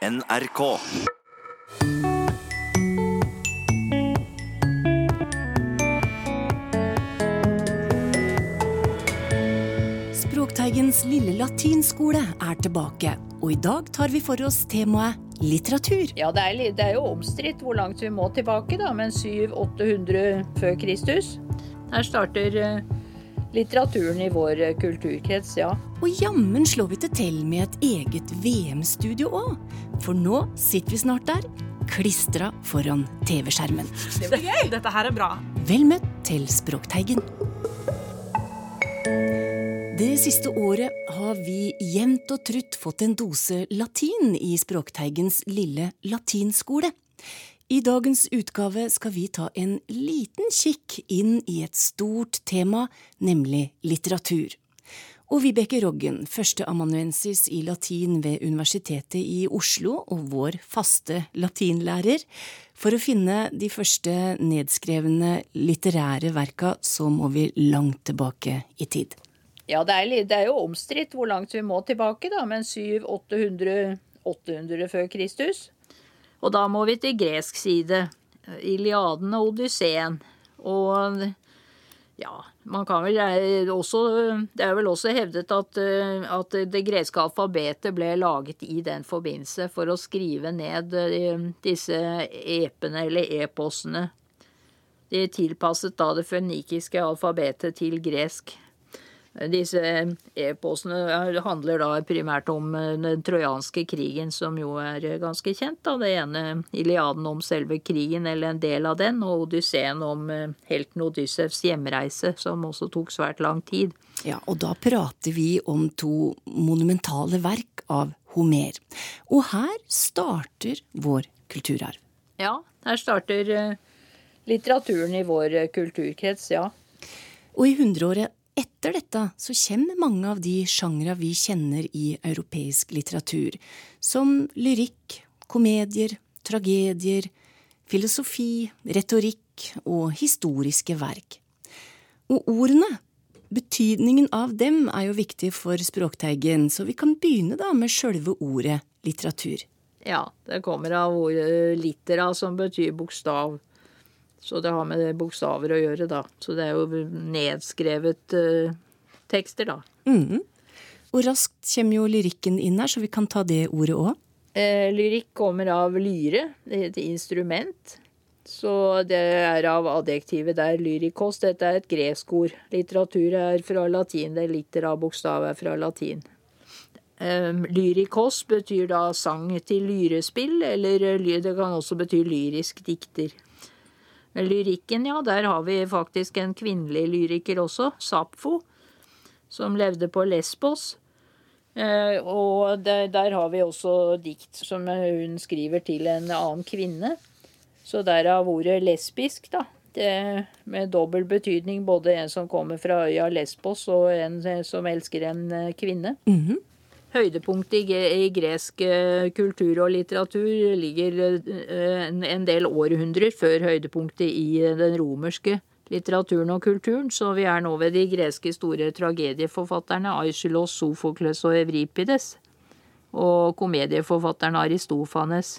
NRK. Språkteigens lille latinskole er tilbake, og i dag tar vi for oss temaet litteratur. Ja, det er, det er jo omstridt hvor langt vi må tilbake, da, men 700-800 før Kristus. Her starter eh, litteraturen i vår eh, kulturkrets, ja. Og jammen slår vi til til med et eget VM-studio òg, for nå sitter vi snart der, klistra foran TV-skjermen. Det blir gøy! Dette her er bra. Vel møtt til Språkteigen. Det siste året har vi jevnt og trutt fått en dose latin i Språkteigens lille latinskole. I dagens utgave skal vi ta en liten kikk inn i et stort tema, nemlig litteratur. Og Vibeke Roggen, førsteamanuensis i latin ved Universitetet i Oslo og vår faste latinlærer. For å finne de første nedskrevne litterære verka, så må vi langt tilbake i tid. Ja, det er, det er jo omstridt hvor langt vi må tilbake, da, men 700-800 før Kristus. Og da må vi til gresk side. Iliaden og Odysseen. Og ja, vel også Det er vel også hevdet at, eh, at det greske alfabetet ble laget i den forbindelse for å skrive ned eh, disse epene eller eposene. De tilpasset da det fønikiske alfabetet til gresk. Disse e-postene handler da primært om eh, den trojanske krigen, som jo er ganske kjent. da. Det ene Iliaden om selve krigen, eller en del av den, og Odysseen om eh, helten Odyssevs hjemreise, som også tok svært lang tid. Ja, og da prater vi om to monumentale verk av Homer. Og her starter vår kulturarv. Ja, her starter eh, litteraturen i vår eh, kulturkrets, ja. Og i hundreåret etter dette så kommer mange av de sjangre vi kjenner i europeisk litteratur, som lyrikk, komedier, tragedier, filosofi, retorikk og historiske verk. Og ordene, betydningen av dem, er jo viktig for Språkteigen, så vi kan begynne da med sjølve ordet litteratur. Ja, det kommer av ordet littera, som betyr bokstav. Så det har med det bokstaver å gjøre, da. Så det er jo nedskrevet uh, tekster, da. Mm. Og raskt kommer jo lyrikken inn her, så vi kan ta det ordet òg. Eh, lyrikk kommer av lyre, det heter instrument. Så det er av adjektivet der lyrikos. Dette er et gresk ord. Litteratur er fra latin. Det er av bokstav er fra latin. Eh, lyrikos betyr da sang til lyrespill, eller eh, det kan også bety lyrisk dikter. Lyrikken, ja, der har vi faktisk en kvinnelig lyriker også, Sapfo, som levde på Lesbos. Eh, og der, der har vi også dikt som hun skriver til en annen kvinne. Så derav ordet lesbisk, da. Det, med dobbel betydning, både en som kommer fra øya Lesbos og en eh, som elsker en kvinne. kvinne. Mhm. Høydepunktet i, gresk eh, kultur og litteratur ligger eh, en, del århundrer før høydepunktet i eh, den romerske litteraturen og kulturen, så vi er nå ved de greske store tragedieforfatterne Aisylos, Sofokles og Evripides, og komedieforfatteren Aristofanes,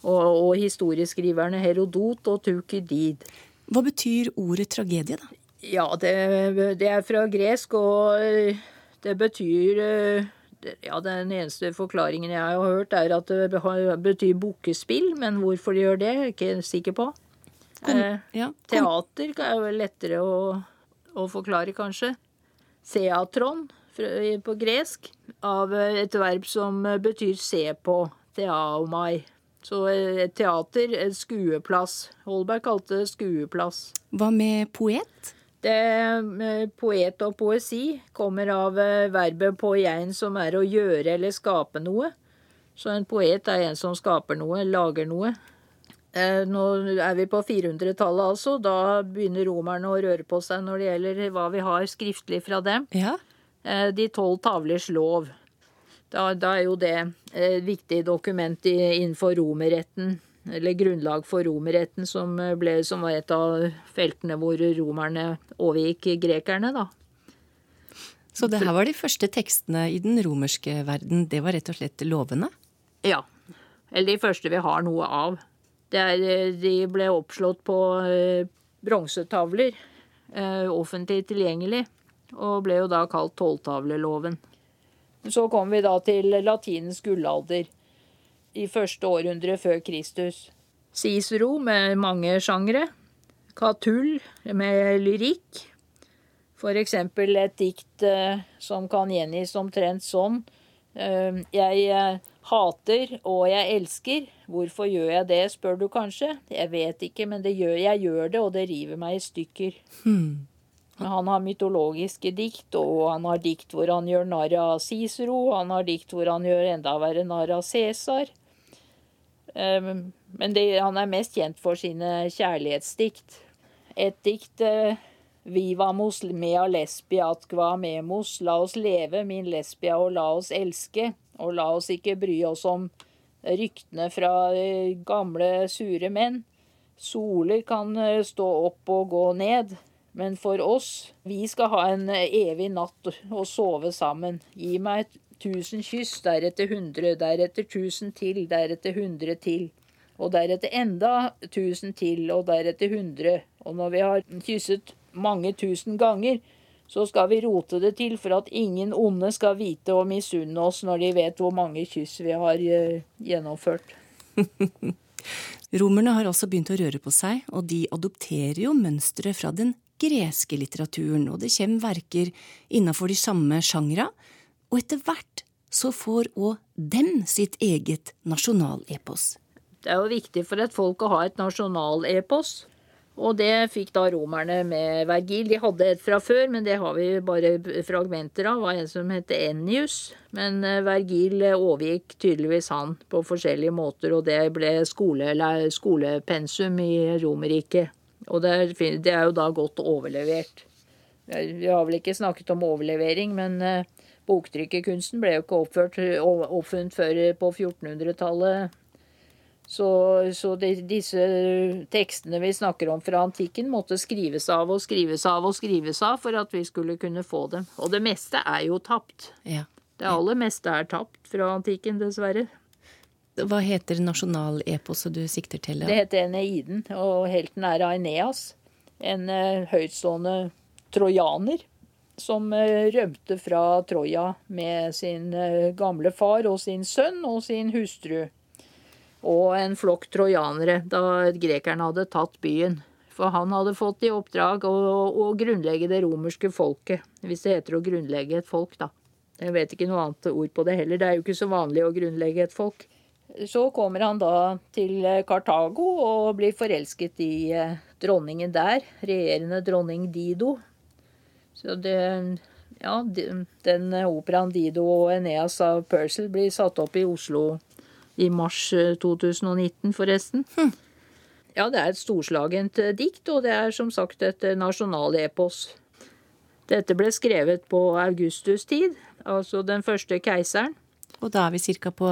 og, og historieskriverne Herodot og Tukidid. Hva betyr ordet tragedie, da? Ja, det, det er fra gresk, og det betyr eh, Ja, den eneste forklaringen jeg har hørt, er at det betyr bukkespill, men hvorfor de gjør det, er jeg ikke sikker på. Kom, Eh, ja, kom, Teater er vel lettere å, å forklare, kanskje. Seatron på gresk, av et verb som betyr se på, theaomai. Så eh, et teater, en skueplass. Holberg kalte det skueplass. hva med poet? Det med poet og poesi kommer av eh, verbet poiein, som er å gjøre eller skape noe. Så en poet er en som skaper noe, lager noe. Eh, Nå er vi på 400-tallet, altså. Da begynner romerne å røre på seg når det gjelder hva vi har skriftlig fra dem. Ja, Eh, De tolv tavlers lov. Da, da er jo det et viktig dokument innenfor romerretten, eller grunnlag for romerretten, som, ble, som var et av feltene hvor romerne overgikk grekerne, da. Så det her var de første tekstene i den romerske verden. Det var rett og slett lovene? Ja. Eller de første vi har noe av. Er, de ble oppslått på eh, bronsetavler, eh, offentlig tilgjengelig, og ble jo da kalt tolvtavleloven. Så kom vi da til latinens gullalder, i første århundre før Kristus. Cicero med mange sjangre. Catull med lyrikk. For eksempel et dikt eh, som kan gjengis omtrent sånn. Eh, jeg eh, hater og jeg elsker. Hvorfor gjør jeg det, spør du kanskje. Jeg vet ikke, men gjør, jeg gjør det, og det river meg i stykker. Hmm. Han har mytologiske dikt, og han har dikt hvor han gjør narr av Cicero. Han har dikt hvor han gjør enda verre narr av Cæsar. Ehm, men det, han er mest kjent for sine kjærlighetsdikt. Et dikt eh, Vivamos mea lesbia atqua memos. La oss leve, min lesbia, og la oss elske. Og la oss ikke bry oss om ryktene fra eh, gamle, sure menn. Soler kan eh, stå opp og gå ned. Men for oss, vi skal ha en evig natt og sove sammen. Gi meg et tusen kyss, deretter hundre, deretter tusen til, deretter hundre til. Og deretter enda tusen til, og deretter hundre. Og når vi har kysset mange tusen ganger, så skal vi rote det til for at ingen onde skal vite og misunne oss når de vet hvor mange kyss vi har uh, gjennomført. Romerne har også begynt å røre på seg, og de adopterer jo mønstre fra den greske litteraturen, og det kommer verker innafor de samme sjangra, og etter hvert så får òg dem sitt eget nasjonalepos. Det er jo viktig for et folk å ha et nasjonalepos. Og det fikk da romerne med Vergil. De hadde et fra før, men det har vi bare fragmenter av. Var en som het Ennius. Men eh, Vergil overgikk tydeligvis han på forskjellige måter, og det ble skole, skolepensum i Romerriket. Og det er, jo da godt overlevert. Vi har vel ikke snakket om overlevering, men eh, Boktrykkerkunsten ble jo ikke oppført, oppfunnet før på 1400-tallet. Så, så de, disse tekstene vi snakker om fra antikken, måtte skrives av og skrives av og skrives av for at vi skulle kunne få dem. Og det meste er jo tapt. Ja. Det aller meste er tapt fra antikken, dessverre. Hva heter nasjonaleposet du sikter til? Ja? Det heter Eneiden, og helten er Aeneas. En uh, høytstående trojaner som eh, rømte fra Troja med sin eh, gamle far og sin sønn og sin hustru. Og en flokk trojanere da grekerne hadde tatt byen. For han hadde fått i oppdrag å, å, grunnlegge det romerske folket. Hvis det heter å grunnlegge et folk, da. Jeg vet ikke noe annet ord på det heller. Det er jo ikke så vanlig å grunnlegge et folk. Så kommer han da til Kartago og blir forelsket i eh, dronningen der, regjerende dronning Dido, så det Ja, den operaen Dido og Eneas av Purcell blir satt opp i Oslo i mars 2019, eh, forresten. Hm. Ja, det er et storslagent eh, dikt, og det er som sagt et eh, nasjonalepos. Dette ble skrevet på Augustus tid, altså den første keiseren. Og da er vi cirka på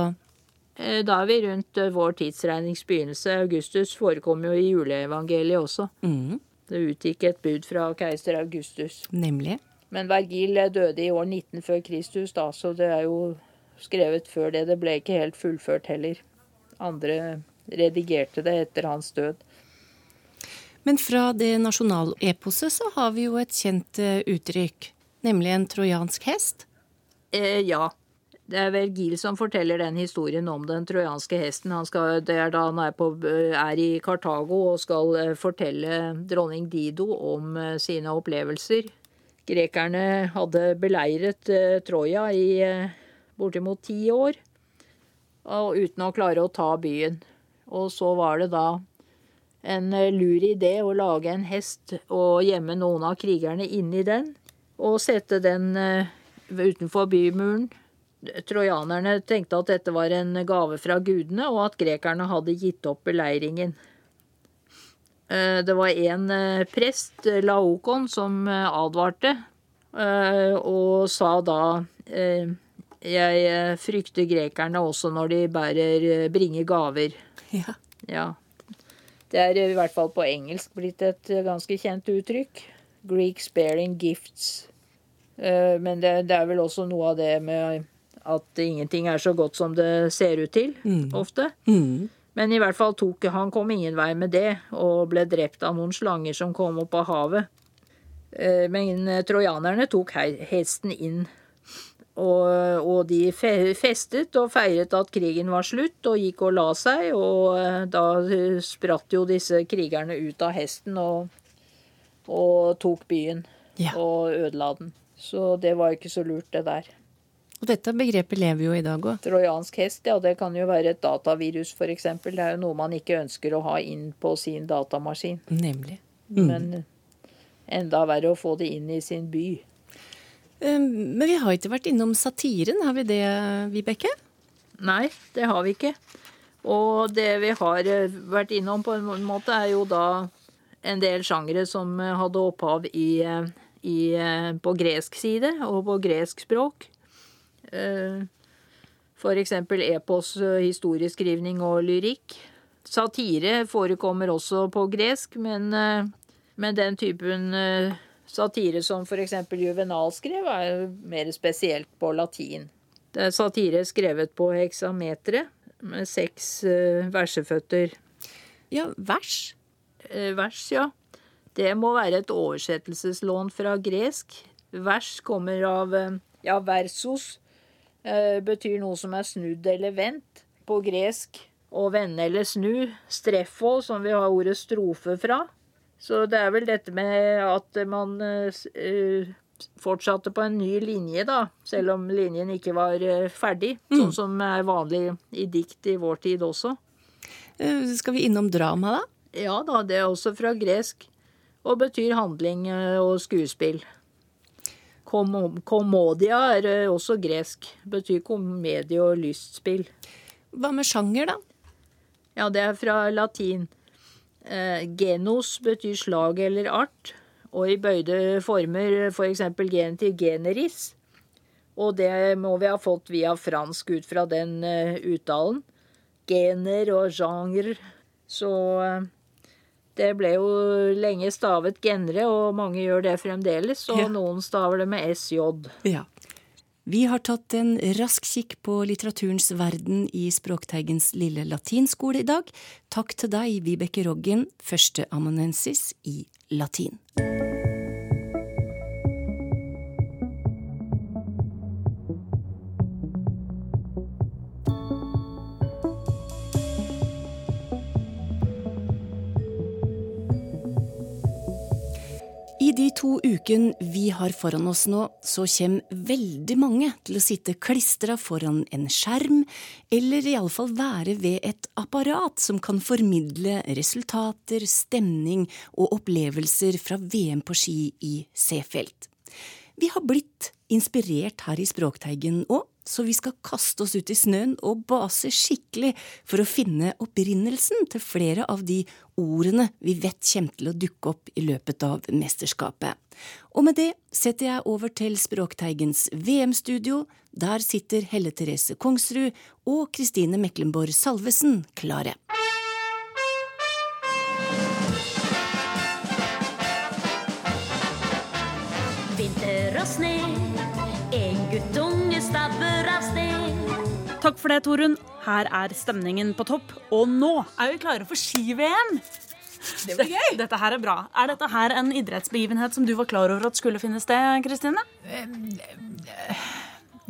Da er vi rundt vår tidsregnings begynnelse. Augustus forekommer jo i juleevangeliet også. Mm. Det utgikk et bud fra keiser Augustus. Nemlig? Men Vergil døde i år 19 før Kristus, da, så det er jo skrevet før det. Det ble ikke helt fullført heller. Andre redigerte det etter hans død. Men fra det nasjonaleposet så har vi jo et kjent eh, uttrykk, nemlig en trojansk hest. Eh, ja. Det er Vergil som forteller den historien om den trojanske hesten. Han skal, det er da han er, på, er, i Kartago og skal eh, fortelle dronning Dido om eh, sine opplevelser. Grekerne hadde beleiret uh, Troja i bortimot ti år, og uten å klare å ta byen. Og så var det da en lur idé å lage en hest og gjemme noen av krigerne inni den, og sette den utenfor bymuren trojanerne tenkte at dette var en gave fra gudene, og at grekerne hadde gitt opp beleiringen. Eh, det var en eh, prest, Laokon, som eh, advarte, og sa da jeg frykter grekerne også når de bærer, bringer gaver. Ja. ja. Det er i hvert fall på engelsk blitt et ganske kjent uttrykk. Greek sparing gifts. Men det, det er vel også noe av det med at ingenting er så godt som det ser ut til, ofte. Mm. Men i hvert fall tok han kom ingen vei med det, og ble drept av noen slanger som kom opp av havet. Eh, Men eh, trojanerne tok hesten inn, og, og de festet og feiret at krigen var slutt, og gikk og la seg, og eh, da spratt jo disse krigerne ut av hesten og, og tok byen Ja. og ødela den. Så det var ikke så lurt, det der. Og dette begrepet lever jo i dag òg. Trojansk hest, ja, det kan jo være et datavirus, f.eks. Det er jo noe man ikke ønsker å ha inn på sin datamaskin. Nemlig. Men enda verre å få det inn i sin by. Eh, Men vi har ikke vært innom satiren, har vi det, Vibeke? Nei, det har vi ikke. Og det vi har eh, vært innom på en måte, er jo da en del sjangere som eh, hadde opphav i, eh, i, på gresk side og på gresk språk. Eh, eksempel epos, eh, historieskrivning og lyrikk. Satire forekommer også på gresk, men, eh, men den typen satire som eksempel Juvenal skrev, er mer spesielt på latin. Det er satire skrevet på heksameteret med seks verseføtter. Ja, vers. Vers, ja. Det må være et oversettelseslån fra gresk. Vers kommer av ja, versos. Eh, betyr noe som er snudd eller vendt på gresk. Og vende eller snu. Streffo, som vi har ordet strofe fra. Så det er vel dette med at man eh, eh, fortsatte på en ny linje, da. Selv om linjen ikke var ferdig. Sånn som er vanlig i dikt i vår tid også. Skal vi innom drama, da? Ja da, det er også fra gresk, og betyr handling og skuespill. Kom kommodia er eh, også gresk, betyr komedie og lystspill. Hva med sjanger, da? Ja, det er fra latin. Eh, genos betyr slag eller art, og i bøyde former for eksempel til generis. Og det må vi ha fått via fransk ut fra den eh, uttalen. Gener og genre. Så det ble jo lenge stavet genre, og mange gjør det fremdeles. Og Ja. noen staver det med SJ. Ja. Vi har tatt en rask kikk på litteraturens verden i Språkteigens lille latinskole i dag. Takk til deg, Vibeke Roggen, førsteamanuensis i latin. To ukene vi har foran oss nå, så kommer veldig mange til å sitte klistra foran en skjerm, eller iallfall være ved et apparat som kan formidle resultater, stemning og opplevelser fra VM på ski i Seefeld. Vi har blitt inspirert her i Språkteigen òg, så vi skal kaste oss ut i snøen og base skikkelig for å finne opprinnelsen til flere av de ordene vi vet kommer til å dukke opp i løpet av mesterskapet. Og med det setter jeg over til Språkteigens VM-studio. Der sitter Helle Therese Kongsrud og Kristine Meklenborg Salvesen klare. Takk for det, Torunn. Her er stemningen på topp. Og nå er vi klare for ski-VM! Det blir gøy! Dette her er bra. Er dette her en idrettsbegivenhet som du var klar over at skulle finne sted, Kristine?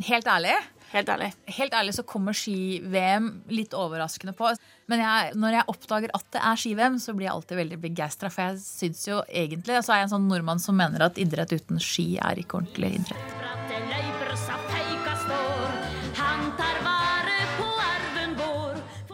Helt ærlig, Helt ærlig. helt ærlig så kommer ski-VM litt overraskende på. Men jeg, når jeg oppdager at det er ski-VM, så blir jeg alltid veldig begeistra. For jeg syns jo egentlig Så er jeg en sånn nordmann som mener at idrett uten ski er ikke ordentlig idrett.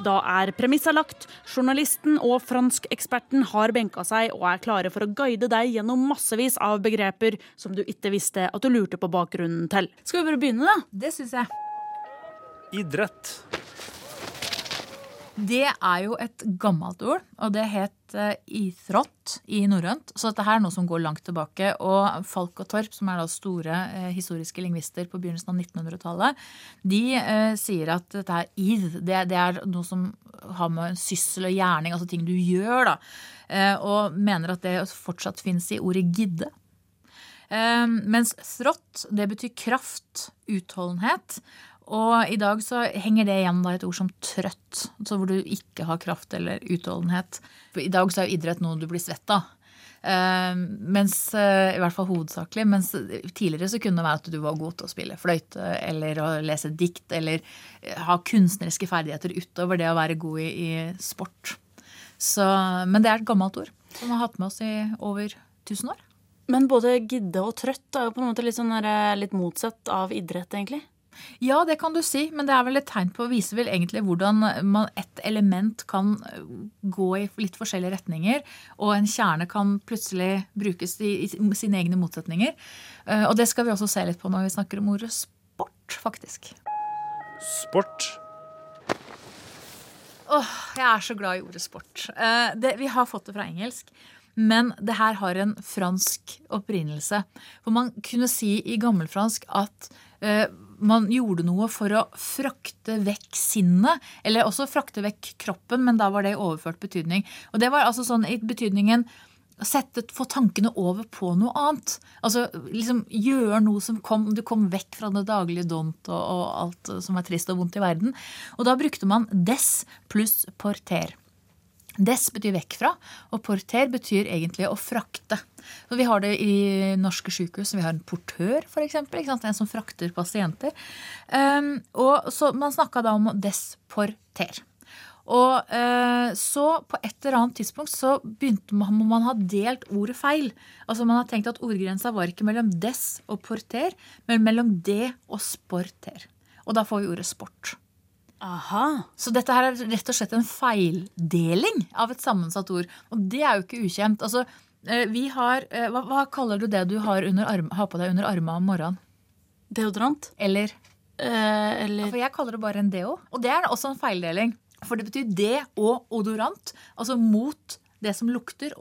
Da er premissa lagt. Journalisten og franskeksperten har benka seg og er klare for å guide deg gjennom massevis av begreper som du ikke visste at du lurte på bakgrunnen til. Skal vi bare begynne, da? Det syns jeg. Idrett. Det er jo et gammelt ord, og det het ithrott i norrønt. Så dette her er noe som går langt tilbake. Og Falk og Torp, som er da store eh, historiske lingvister på begynnelsen av 1900-tallet, de eh, sier at dette er id. Det, det er noe som har med syssel og gjerning, altså ting du gjør, da. Eh, og mener at det fortsatt fins i ordet gidde. Eh, mens thrott, det betyr kraft, utholdenhet. Og i dag så henger det igjen da et ord som trøtt, altså hvor du ikke har kraft eller utholdenhet. I dag så er jo idrett noe du blir svett av. Uh, mens, uh, I hvert fall hovedsakelig. Mens tidligere så kunne det være at du var god til å spille fløyte eller å lese dikt eller ha kunstneriske ferdigheter utover det å være god i, i sport. Så, men det er et gammelt ord som vi har hatt med oss i over 1000 år. Men både gidde og trøtt er jo på en måte litt, sånn der, litt motsatt av idrett, egentlig. Ja, det kan du si, men det er vel et tegn på å vise vel egentlig hvordan man, et element kan gå i litt forskjellige retninger, og en kjerne kan plutselig brukes i, i sine egne motsetninger. Uh, og det skal vi også se litt på når vi snakker om ordet sport, faktisk. Sport. Åh, jeg er så glad i ordet sport. Uh, det, vi har fått det fra engelsk. Men det her har en fransk opprinnelse. For man kunne si i gammelfransk at man gjorde noe for å frakte vekk sinnet. Eller også frakte vekk kroppen, men da var det i overført betydning. Og det var altså sånn i betydningen Sette, få tankene over på noe annet. Altså liksom gjøre noe som kom Du kom vekk fra det daglige dont og, og alt som er trist og vondt i verden. Og da brukte man des pluss porter. Des betyr vekk fra, og porter betyr egentlig å frakte. Så vi har det i norske sykehus. Vi har en portør, f.eks. En som frakter pasienter. Um, og så Man snakka da om dess, porter. Og uh, så på et eller annet tidspunkt så begynte man, man ha delt ordet feil. Altså Man har tenkt at ordgrensa var ikke mellom des og porter, men mellom det og sporter. Og da får vi ordet sport. Aha. Så dette her er rett og slett en feildeling av et sammensatt ord. Og det er jo ikke ukjent. Altså, eh, vi har, eh, hva, hva kaller du det du har, arm, har på deg under armene om morgenen? Deodorant. Eller? Eh, eller For jeg kaller det bare en deo. Og det er også en feildeling. For det betyr det og odorant. Altså mot det som lukter.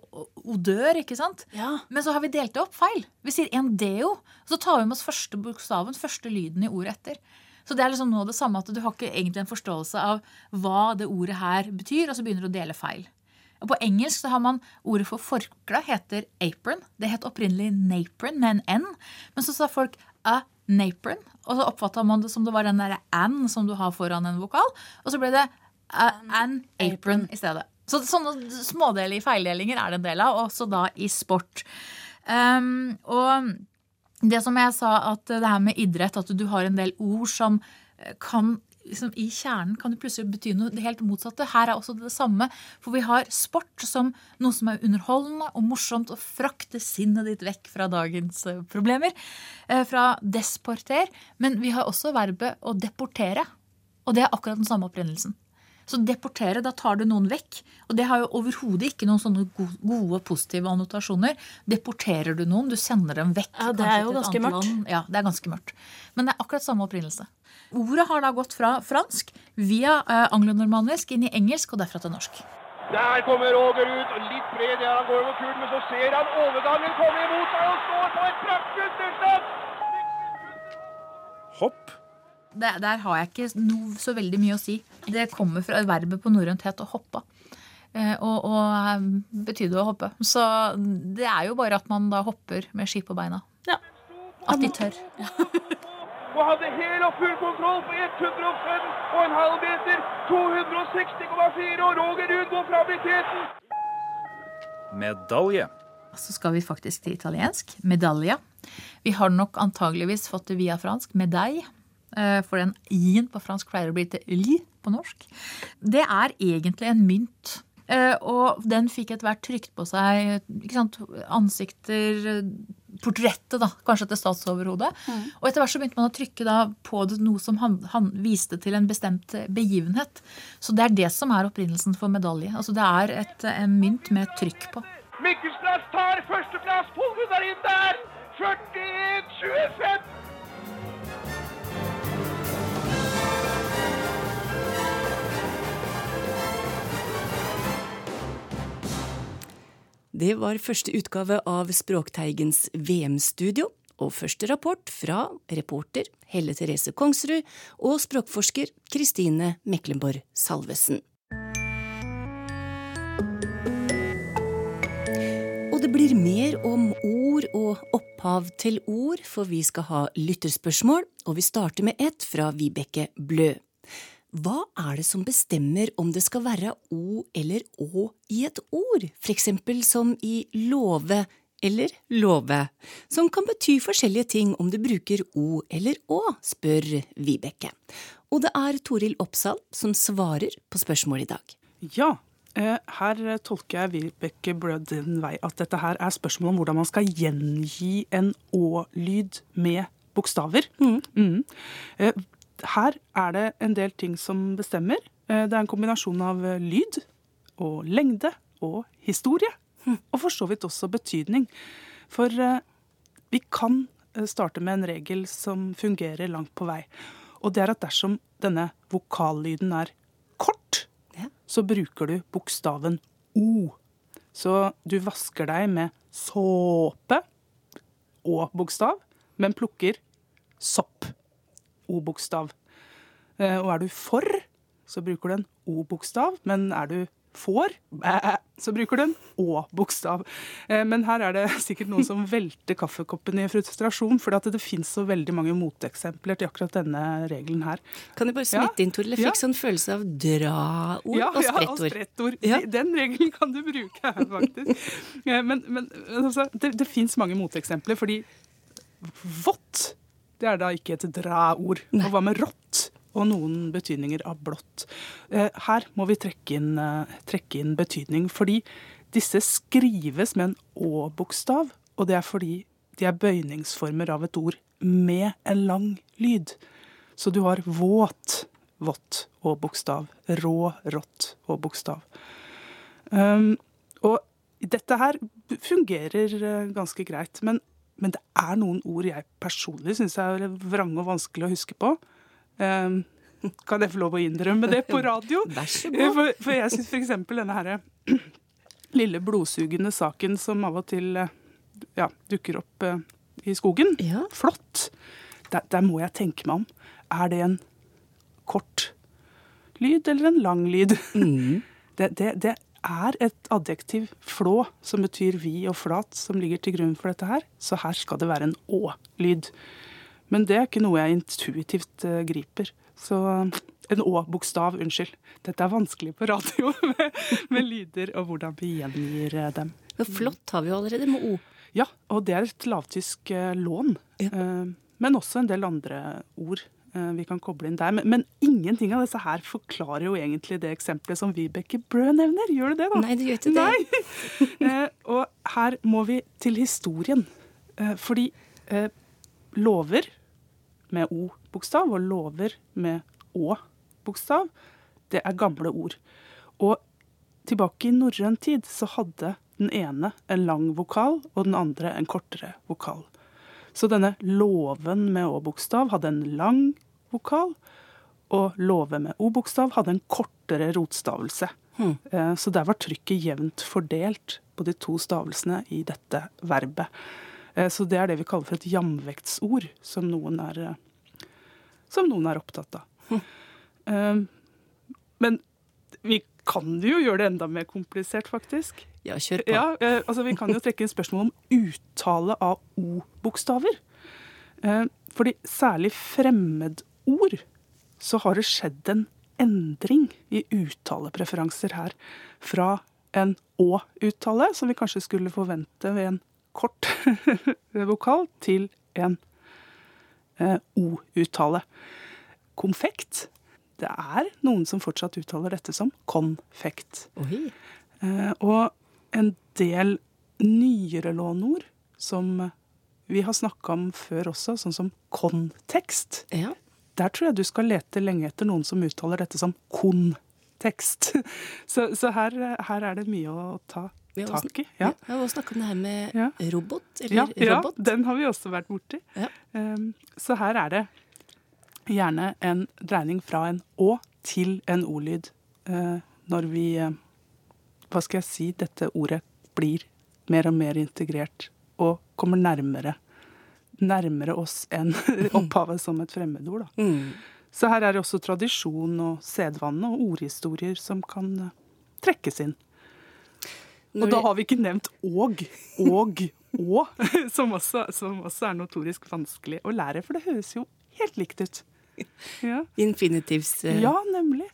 Odør, ikke sant? Ja. Men så har vi delt det opp feil. Vi sier en deo. Så tar vi med oss første bokstaven, første lyden i ordet etter. Så det er liksom noe av det samme at du har ikke egentlig en forståelse av hva det ordet her betyr, og så begynner du å dele feil. Og På engelsk så har man ordet for forkle heter apron. Det het opprinnelig napron med en n. Men så sa folk a napron, og så oppfatta man det som det var den derre an som du har foran en vokal. Og så ble det a, an apron i stedet. Så sånne smådelige feildelinger er det en del av, også da i sport. Um, og det som jeg sa, at det her med idrett, at du har en del ord som eh, kan liksom, I kjernen kan det plutselig bety noe det helt motsatte. Her er også det samme. For vi har sport som noe som er underholdende og morsomt å frakte sinnet ditt vekk fra dagens eh, problemer. Eh, fra desporter. Men vi har også verbet å deportere. Og det er akkurat den samme opprinnelsen. Så deportere, da tar du noen vekk. Og det har jo overhodet ikke noen sånne gode, positive annotasjoner. Deporterer du noen, du sender dem vekk. Ja, Det er jo ganske mørkt. Land. Ja, det er ganske mørkt. Men det er akkurat samme opprinnelse. Ordet har da gått fra fransk via eh, anglonormanisk inn i engelsk og derfra til norsk. Der kommer Roger ut, og litt bred ja, han går over kulen, men så ser han overgangen komme imot seg og står på et praktfullt! Hopp. Der, der, har jeg ikke noe, så veldig mye å si. Det kommer fra verbet på norrønt het å hoppe. Eh, og, og eh, betydde å hoppe. Så det er jo bare at man da hopper med ski på beina. Ja. At de tør. og hadde hel og full kontroll på 105,5 meter. 260,4, og Roger Ruud går fram i teten. Medalje. Så skal vi faktisk til italiensk. Medalja. Vi har nok antageligvis fått det via fransk. Medaille. Eh, for den i-en på fransk pleier å bli til li på norsk. Det er egentlig en mynt. Eh, og den fikk etter hvert trykt på seg sant, ansikter Portrettet, da, kanskje til statsoverhodet. Mm. Og etter hvert så begynte man å trykke da på det noe som han, han, viste til en bestemt begivenhet. Så det er det som er opprinnelsen for medalje. Altså Det er et, en mynt med trykk på. Mikkelsplass tar førsteplass. Polen er inn der! 41-25! Det var første utgave av Språkteigens VM-studio, og første rapport fra reporter Helle Therese Kongsrud og språkforsker Kristine Meklenborg Salvesen. Og det blir mer om ord og opphav til ord, for vi skal ha lytterspørsmål, og vi starter med ett fra Vibeke Blø. Hva er det som bestemmer om det skal være o eller å i et ord, for eksempel som i love eller love, som kan bety forskjellige ting om du bruker o eller å, spør Vibeke. Og det er Toril Oppsal som svarer på spørsmålet i dag. Ja, eh, her tolker jeg Vibeke Blød den vei at dette her er spørsmål om hvordan man skal gjengi en å-lyd med bokstaver. Mm. Eh, Her er det en del ting som bestemmer. Eh, Det er en kombinasjon av eh, lyd og lengde og historie. Og for så vidt også betydning. For eh, vi kan starte med en regel som fungerer langt på vei. Og det er at dersom denne vokallyden er kort, Ja. så bruker du bokstaven O. Så du vasker deg med såpe, og bokstav, men plukker sopp, O-bokstav. Eh, Og er du for, så bruker du en O-bokstav, men er du får, så bruker du en Å-bokstav. Eh, Men her er det sikkert noen som velter kaffekoppen i frustrasjon, for det finnes så veldig mange moteksempler til akkurat denne regelen her. Kan jeg bare Ja. inn, Toril? Jeg Ja. fikk sånn følelse av dra-ord Ja, og ja, og sprettord. sprettord. Ja. Den regelen kan du bruke her, faktisk. Eh, Men, men altså, det, det fins mange moteksempler, fordi vått, det er da ikke et dræ-ord. Og hva med rått? Og noen betydninger av blått. Eh, Her må vi trekke inn, eh, trekke inn betydning, fordi disse skrives med en å-bokstav, og det er fordi de er bøyningsformer av et ord med en lang lyd. Så du har våt, vått og bokstav. Rå, rått og bokstav. Um, og dette her fungerer eh, ganske greit, men, men det er noen ord jeg personlig syns er vrange og vanskelig å huske på. Um, kan jeg få lov å innrømme det på radio? Vær så god. For, for jeg syns f.eks. denne her lille blodsugende saken som av og til eh, ja, dukker opp uh, i skogen. Ja. Flott. Der, der må jeg tenke meg om. Er det en kort lyd eller en lang lyd? Det, det, det er et adjektiv, flå, som betyr vid og flat, som ligger til grunn for dette her. Så her skal det være en å-lyd. Men det er ikke noe jeg intuitivt uh, griper. Så en å-bokstav, unnskyld. Dette er vanskelig på radio med, med lyder og hvordan vi gjengir eh, dem. Men flott har vi jo allerede med O. Ja, og det er et lavtysk uh, lån. Ja. Uh, men også en del andre ord eh, vi kan koble inn der. Men, men ingenting av disse her forklarer jo egentlig det eksempelet som Vibeke Brød nevner. Gjør det det, da? Nei, det gjør ikke det. Eh, og her må vi til historien. Eh, fordi eh, lover med O-bokstav og lover med Å-bokstav, det er gamle ord. Og tilbake i norrøn tid så hadde den ene en lang vokal, og den andre en kortere vokal. Så denne låven med Å-bokstav hadde en lang vokal, og låve med O-bokstav hadde en kortere rotstavelse. Hmm. Så der var trykket jevnt fordelt på de to stavelsene i dette verbet. Eh, Så det er det vi kaller for et jamvektsord, som noen er, eh, som noen er opptatt av. Hmm. Men vi kan jo gjøre det enda mer komplisert, faktisk. Ja, kjør på. Ja, eh, altså Vi kan jo trekke inn spørsmål om uttale av O-bokstaver. Eh, fordi særlig fremmedord så har det skjedd en endring i uttalepreferanser her. Fra en Å-uttale, som vi kanskje skulle forvente ved en kort vokal, til en eh, O-uttale. Konfekt. Det er noen som fortsatt uttaler dette som konfekt. Oi. Eh, og en del nyere lånord som vi har snakka om før også, sånn som kontekst. Ja. Der tror jeg du skal lete lenge etter noen som uttaler dette som kontekst. Så, så her, her er det mye å ta tak i. Ja. Ja, også snakka om det her med Ja. robot, eller Ja, ja, den har vi også vært borti. Ja. Um, så her er det gjerne en dreining fra en å til en o-lyd eh, når vi eh, Hva skal jeg si? Dette ordet blir mer og mer integrert og kommer nærmere nærmere oss enn opphavet som et fremmedord. Da. Mm. Så her er det også tradisjon og sedvane og ordhistorier som kan eh, trekkes inn. Og da har vi ikke nevnt og, og, å, som også, som også er notorisk vanskelig å lære, for det høres jo helt likt ut. Ja, Infinitivs... eh, ja nemlig.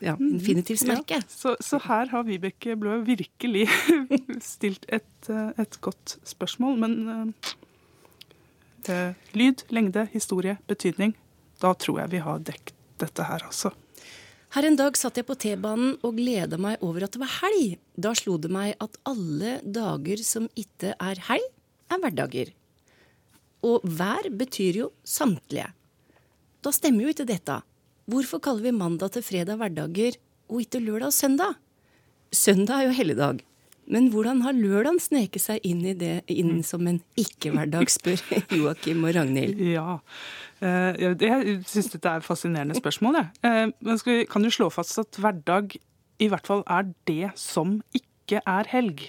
ja, infinitivsmerke. Ja, så, så her har Vibeke Blø virkelig stilt et, eh, et godt spørsmål. Men eh, lyd, lengde, historie, betydning. Da tror jeg vi har dekket dette her, altså. Her en dag satt jeg på T-banen og gleda meg over at det var helg. Da slo det meg at alle dager som ikke er helg, er hverdager. Og hver betyr jo samtlige. Da stemmer jo ikke dette. Hvorfor kaller vi mandag til fredag hverdager og ikke lørdag og søndag? Søndag er jo helligdag. Men hvordan har lørdagen sneket seg inn i det inn som en ikke-hverdag, spør Joakim og Ragnhild. Ja. Eh, jeg syns dette er et fascinerende spørsmål. Jeg. Eh, men vi, kan jo slå fast at hverdag i hvert fall er det som ikke er helg.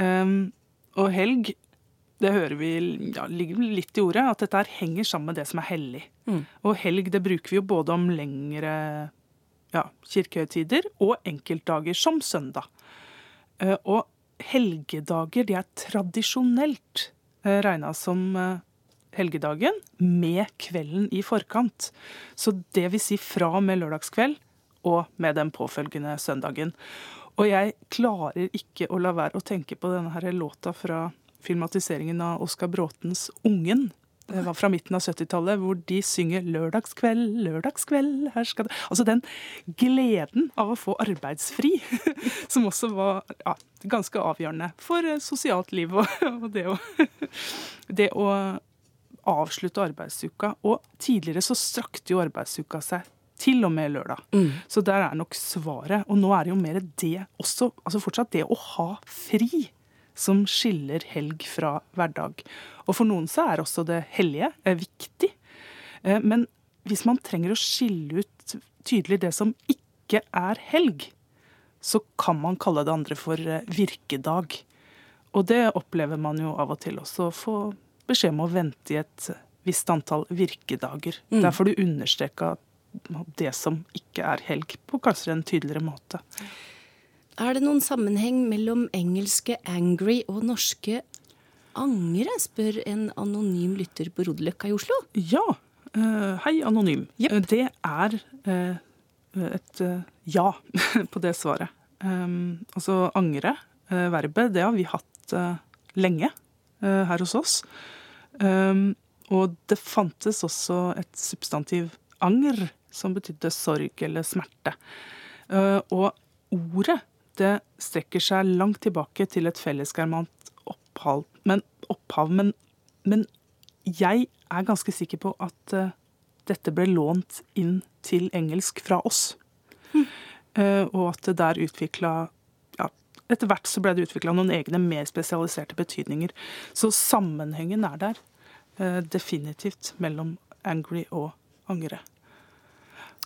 Um, og helg, det hører vi ja, ligger litt i ordet, at dette her henger sammen med det som er hellig. Og helg det bruker vi jo både om lengre ja, kirkehøytider og enkeltdager som søndag. Eh, Og helgedager de er tradisjonelt eh, regna som eh, helgedagen med kvelden i forkant. Så det vil si fra og med lørdagskveld og med den påfølgende søndagen. Og jeg klarer ikke å la være å tenke på denne her låta fra filmatiseringen av Oskar Bråtens 'Ungen'. Det var fra midten av 70-tallet, hvor de synger 'Lørdagskveld, lørdagskveld, her skal det' Altså den gleden av å få arbeidsfri, som også var ja, ganske avgjørende for eh, sosialt liv og, og det, å, det å avslutte arbeidsuka. Og tidligere så strakte jo arbeidsuka seg til og med lørdag. Så der er nok svaret. Og nå er det jo mer det også, altså fortsatt det å ha fri som skiller helg fra hverdag. Og for noen så er også det hellige eh, viktig. Eh, Men hvis man trenger å skille ut tydelig det som ikke er helg, så kan man kalle det andre for eh, virkedag. Og det opplever man jo av og til også, å få beskjed om å vente i et visst antall virkedager. Der får du understreka det som ikke er helg, på kanskje en tydeligere måte. Er det noen sammenheng mellom engelske 'angry' og norske 'angre', spør en anonym lytter på Rodeløkka i Oslo. Ja. Uh, hei, anonym. Jepp. Eh, Det er uh, et uh, ja på det svaret. Um, altså angre, verbet, det har vi hatt lenge her hos oss. Um, og det fantes også et substantiv anger, som betydde sorg eller smerte. Og ordet det strekker seg langt tilbake til et fellesgermant opphav, men, opphav, men, men jeg er ganske sikker på at uh, dette ble lånt inn til engelsk fra oss. Uh, og at det der utvikla ja, Etter hvert så ble det utvikla noen egne mer spesialiserte betydninger. Så sammenhengen er der Uh, definitivt mellom angry og angre.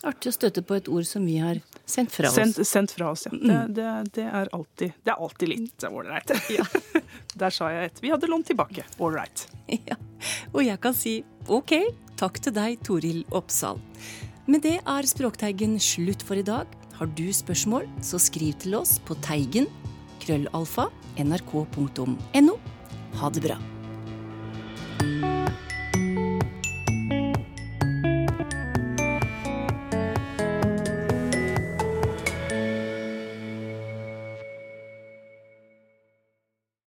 Artig å støte på et ord som vi har sendt fra oss. Sendt, sendt fra oss, ja. Det, det, det, er alltid, det er alltid litt ålreit. Der sa jeg et. Vi hadde lånt tilbake. Ålreit. Ja. Og jeg kan si ok, takk til deg, Toril Oppsal. Med det er Språkteigen slutt for i dag. Har du spørsmål, så skriv til oss på teigen krøllalfa nrk.no. Ha det bra.